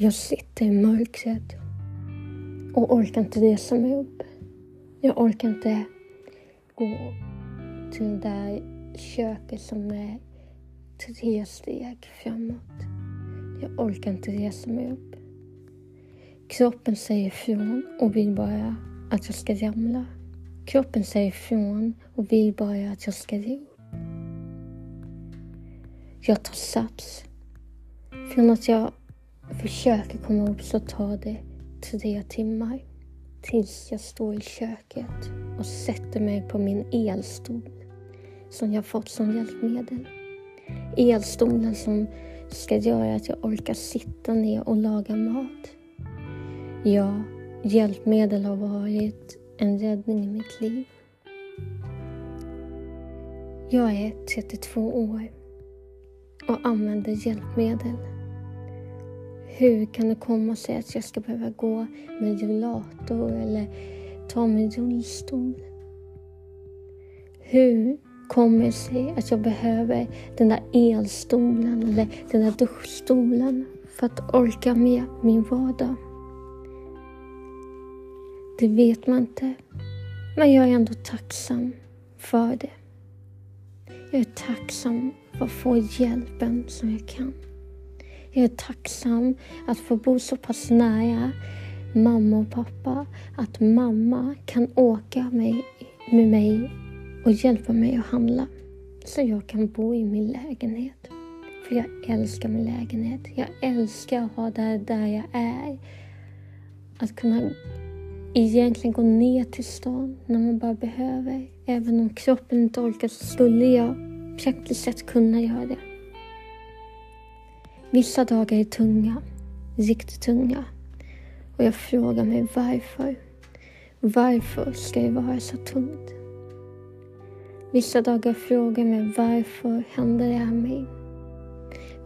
Jag sitter i mörkret och orkar inte resa mig upp. Jag orkar inte gå till det där köket som är tre steg framåt. Jag orkar inte resa mig upp. Kroppen säger ifrån och vill bara att jag ska ramla. Kroppen säger ifrån och vill bara att jag ska ge upp. Jag tar sats. Från att jag försöker komma upp så tar det tre timmar tills jag står i köket och sätter mig på min elstol som jag fått som hjälpmedel. Elstolen som ska göra att jag orkar sitta ner och laga mat. Ja, hjälpmedel har varit en räddning i mitt liv. Jag är 32 år och använder hjälpmedel. Hur kan det komma sig att jag ska behöva gå med rullator eller ta min rullstol? Hur kommer det sig att jag behöver den där elstolen eller den där duschstolen för att orka med min vardag? Det vet man inte. Men jag är ändå tacksam för det. Jag är tacksam för att få hjälpen som jag kan. Jag är tacksam att få bo så pass nära mamma och pappa att mamma kan åka med, med mig och hjälpa mig att handla så jag kan bo i min lägenhet. För jag älskar min lägenhet. Jag älskar att ha det där jag är. Att kunna egentligen gå ner till stan när man bara behöver. Även om kroppen inte orkar så skulle jag praktiskt sett kunna göra det. Vissa dagar är tunga, riktigt tunga. Och jag frågar mig varför. Varför ska det vara så tungt? Vissa dagar frågar jag mig varför händer det här mig?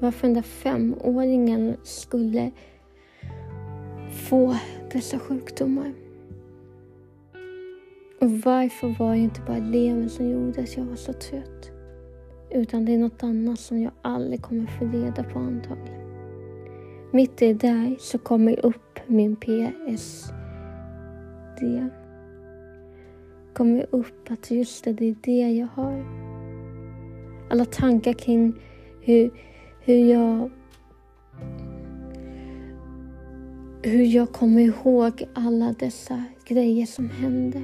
Varför den där femåringen skulle få dessa sjukdomar. Och varför var det inte bara levern som gjorde att jag var så trött? Utan det är något annat som jag aldrig kommer få reda på antagligen. Mitt i det där så kommer upp min PSD. Kommer upp att just det, det är det jag har. Alla tankar kring hur, hur jag hur jag kommer ihåg alla dessa grejer som hände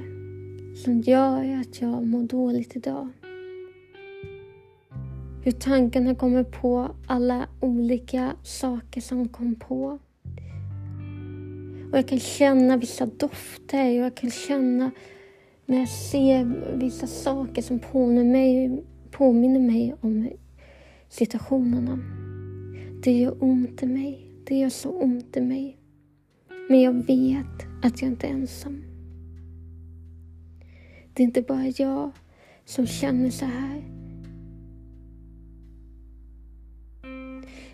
som gör att jag mår dåligt idag. Hur tankarna kommer på alla olika saker som kom på. Och jag kan känna vissa dofter och jag kan känna när jag ser vissa saker som påminner mig, påminner mig om situationerna. Det gör ont i mig. Det gör så ont i mig. Men jag vet att jag inte är ensam. Det är inte bara jag som känner så här.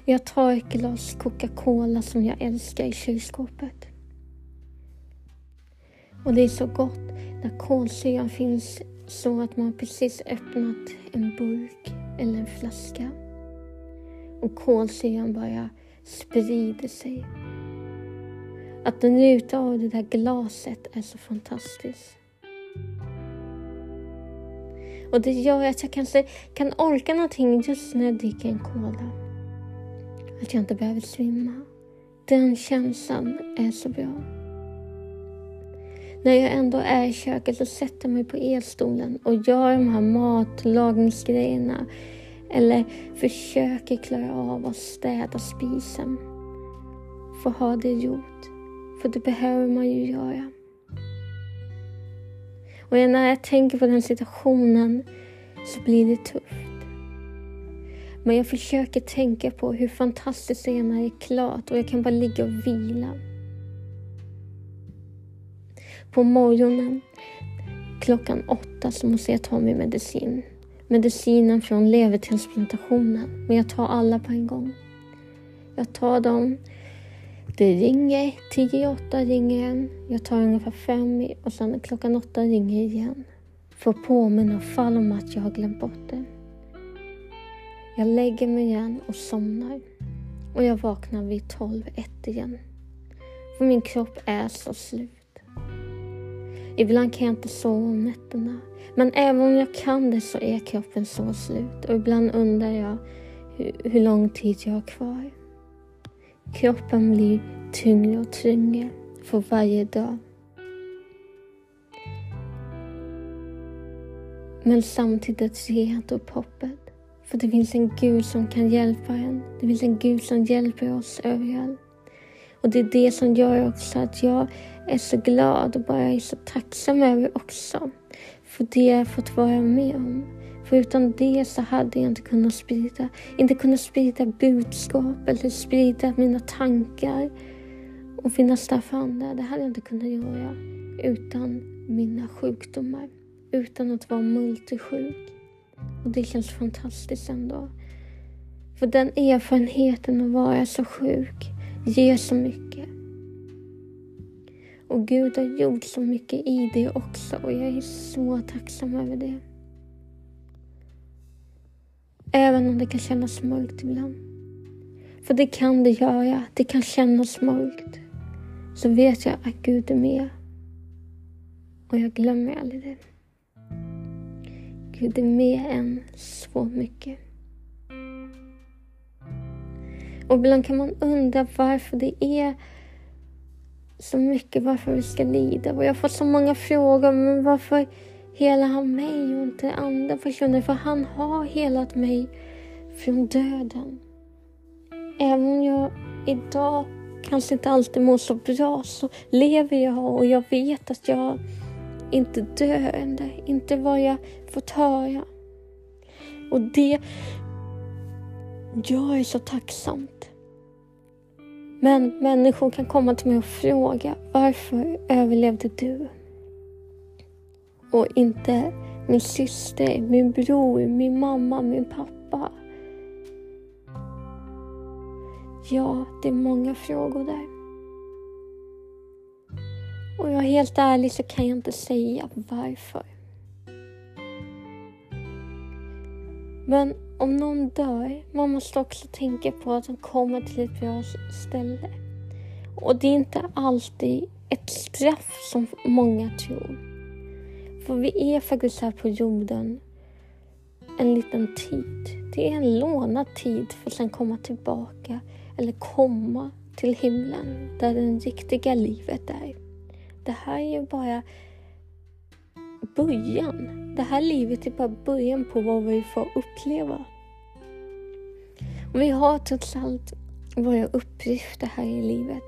Jag tar ett glas Coca-Cola som jag älskar i kylskåpet. Och det är så gott när kolsyran finns så att man precis öppnat en burk eller en flaska. Och kolsyran bara sprider sig. Att njuta av det där glaset är så fantastiskt. Och det gör att jag kanske kan orka någonting just när jag dricker en cola. Att jag inte behöver svimma. Den känslan är så bra. När jag ändå är i köket så sätter jag mig på elstolen och gör de här matlagningsgrejerna. Eller försöker klara av att städa spisen. Få ha det gjort. För det behöver man ju göra. Och när jag tänker på den situationen så blir det tufft. Men jag försöker tänka på hur fantastiskt det är när det är klart och jag kan bara ligga och vila. På morgonen klockan åtta så måste jag ta min medicin. Medicinen från levertransplantationen. Men jag tar alla på en gång. Jag tar dem det ringer, tio i åtta ringer en. Jag tar ungefär fem och sen klockan åtta ringer igen. För att påminna fall om att jag har glömt bort det. Jag lägger mig igen och somnar. och jag vaknar vid 12, 1 igen. För min kropp är så slut. Ibland kan jag inte sova om nätterna. Men även om jag kan det så är kroppen så slut. Och ibland undrar jag hur, hur lång tid jag har kvar. Kroppen blir tyngre och tyngre för varje dag. Men samtidigt ger jag inte upp hoppet. För det finns en Gud som kan hjälpa en. Det finns en Gud som hjälper oss överallt. Och det är det som gör också att jag är så glad och bara är så tacksam över också. För det jag fått vara med om. För utan det så hade jag inte kunnat sprida, inte kunnat sprida budskap eller sprida mina tankar och finnas där för andra. Det hade jag inte kunnat göra utan mina sjukdomar. Utan att vara multisjuk. Och det känns fantastiskt ändå. För den erfarenheten att vara så sjuk ger så mycket. Och Gud har gjort så mycket i det också och jag är så tacksam över det. Även om det kan kännas mörkt ibland. För det kan det göra. Det kan kännas mörkt. Så vet jag att Gud är med. Och jag glömmer aldrig det. Gud är med en så mycket. Och ibland kan man undra varför det är så mycket, varför vi ska lida. Och jag har fått så många frågor, men varför helar han mig och inte andra personer? För han har helat mig från döden. Även om jag idag kanske inte alltid mår så bra så lever jag och jag vet att jag inte döende, inte vad jag fått höra. Och det gör så tacksamt. Men människor kan komma till mig och fråga varför överlevde du? Och inte min syster, min bror, min mamma, min pappa. Ja, det är många frågor där. Och jag är helt ärlig så kan jag inte säga varför. Men om någon dör, man måste också tänka på att de kommer till ett bra ställe. Och det är inte alltid ett straff som många tror. För vi är faktiskt här på jorden en liten tid. Det är en lånad tid för att sen komma tillbaka eller komma till himlen där det riktiga livet är. Det här är ju bara början. Det här livet är bara början på vad vi får uppleva. Och vi har trots allt våra uppgifter här i livet.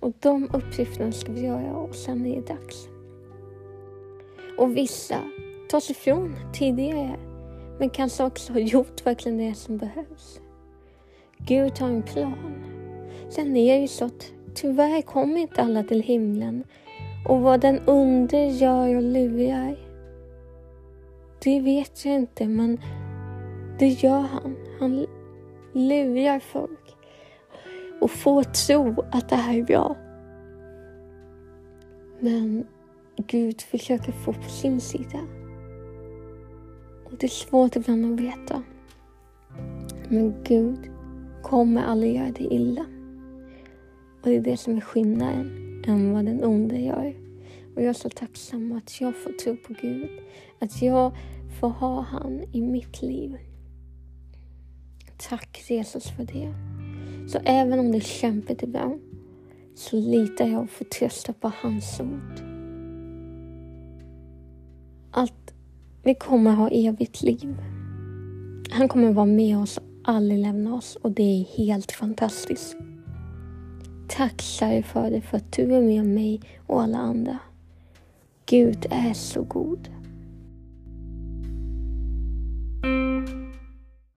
Och de uppgifterna ska vi göra och sen är det dags. Och vissa tas ifrån tidigare men kanske också har gjort verkligen det som behövs. Gud har en plan. Sen är det ju så att tyvärr kommer inte alla till himlen och vad den under gör och lurar, det vet jag inte, men det gör han. Han lurar folk och får tro att det här är bra. Men Gud försöker få på sin sida. Och det är svårt ibland att veta. Men Gud kommer aldrig göra det illa. Och det är det som är skillnaden än vad den onde gör. Och jag är så tacksam att jag får tro på Gud. Att jag får ha han i mitt liv. Tack Jesus för det. Så även om det är kämpigt ibland så litar jag och får trösta på hans ord. Att vi kommer ha evigt liv. Han kommer vara med oss och aldrig lämna oss och det är helt fantastiskt. Tack käre Fader för att du är med mig och alla andra. Gud är så god.